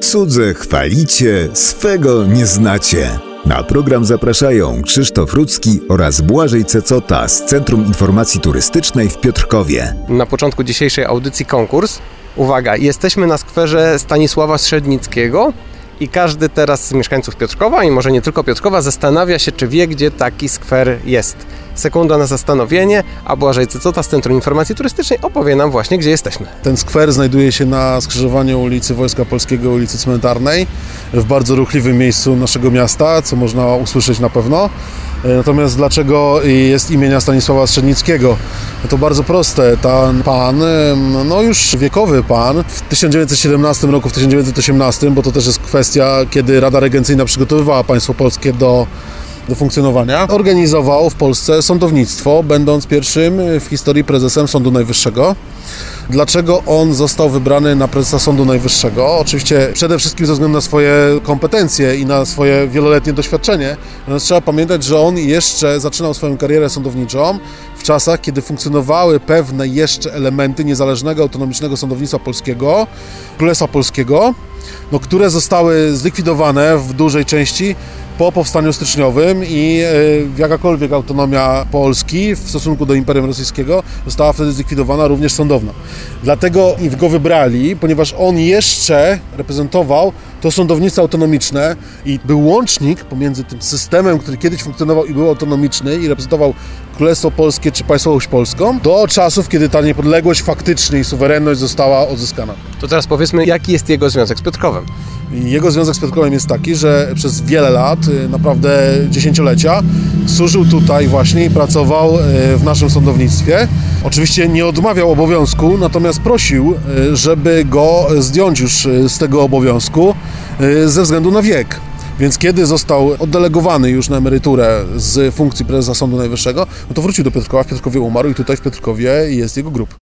Cudze chwalicie, swego nie znacie. Na program zapraszają Krzysztof Rudzki oraz Błażej Cecota z Centrum Informacji Turystycznej w Piotrkowie. Na początku dzisiejszej audycji konkurs. Uwaga, jesteśmy na skwerze Stanisława Strzednickiego i każdy teraz z mieszkańców Piotrkowa i może nie tylko Piotrkowa zastanawia się, czy wie, gdzie taki skwer jest. Sekunda na zastanowienie, a Błażej Cecota z Centrum Informacji Turystycznej opowie nam właśnie, gdzie jesteśmy. Ten skwer znajduje się na skrzyżowaniu ulicy Wojska Polskiego ulicy Cmentarnej, w bardzo ruchliwym miejscu naszego miasta, co można usłyszeć na pewno. E, Natomiast dlaczego jest imienia Stanisława Strzednickiego? No to bardzo proste. Ten pan, no już wiekowy pan, w 1917 roku, w 1918, bo to też jest kwestia, kiedy Rada Regencyjna przygotowywała państwo polskie do do funkcjonowania, organizował w Polsce sądownictwo, będąc pierwszym w historii prezesem Sądu Najwyższego. Dlaczego on został wybrany na prezesa Sądu Najwyższego? Oczywiście przede wszystkim ze względu na swoje kompetencje i na swoje wieloletnie doświadczenie. Natomiast trzeba pamiętać, że on jeszcze zaczynał swoją karierę sądowniczą w czasach, kiedy funkcjonowały pewne jeszcze elementy niezależnego, autonomicznego sądownictwa polskiego, Królestwa Polskiego, no, które zostały zlikwidowane w dużej części po powstaniu styczniowym i e, jakakolwiek autonomia Polski w stosunku do Imperium Rosyjskiego została wtedy zlikwidowana również sądowna. Dlatego go wybrali, ponieważ on jeszcze reprezentował to sądownictwo autonomiczne i był łącznik pomiędzy tym systemem, który kiedyś funkcjonował i był autonomiczny i reprezentował Królestwo Polskie czy Państwowość Polską, do czasów, kiedy ta niepodległość faktycznie i suwerenność została odzyskana. To teraz powiedzmy, jaki jest jego związek z Piotrkowem. Jego związek z Piotrkowem jest taki, że przez wiele lat, y, naprawdę dziesięciolecia, służył tutaj właśnie i pracował y, w naszym sądownictwie. Oczywiście nie odmawiał obowiązku, natomiast prosił, y, żeby go zdjąć już y, z tego obowiązku ze względu na wiek. Więc kiedy został oddelegowany już na emeryturę z funkcji prezesa Sądu Najwyższego, no to wrócił do Piotrkowa, w Piotrkowie umarł i tutaj w Piotrkowie jest jego grób.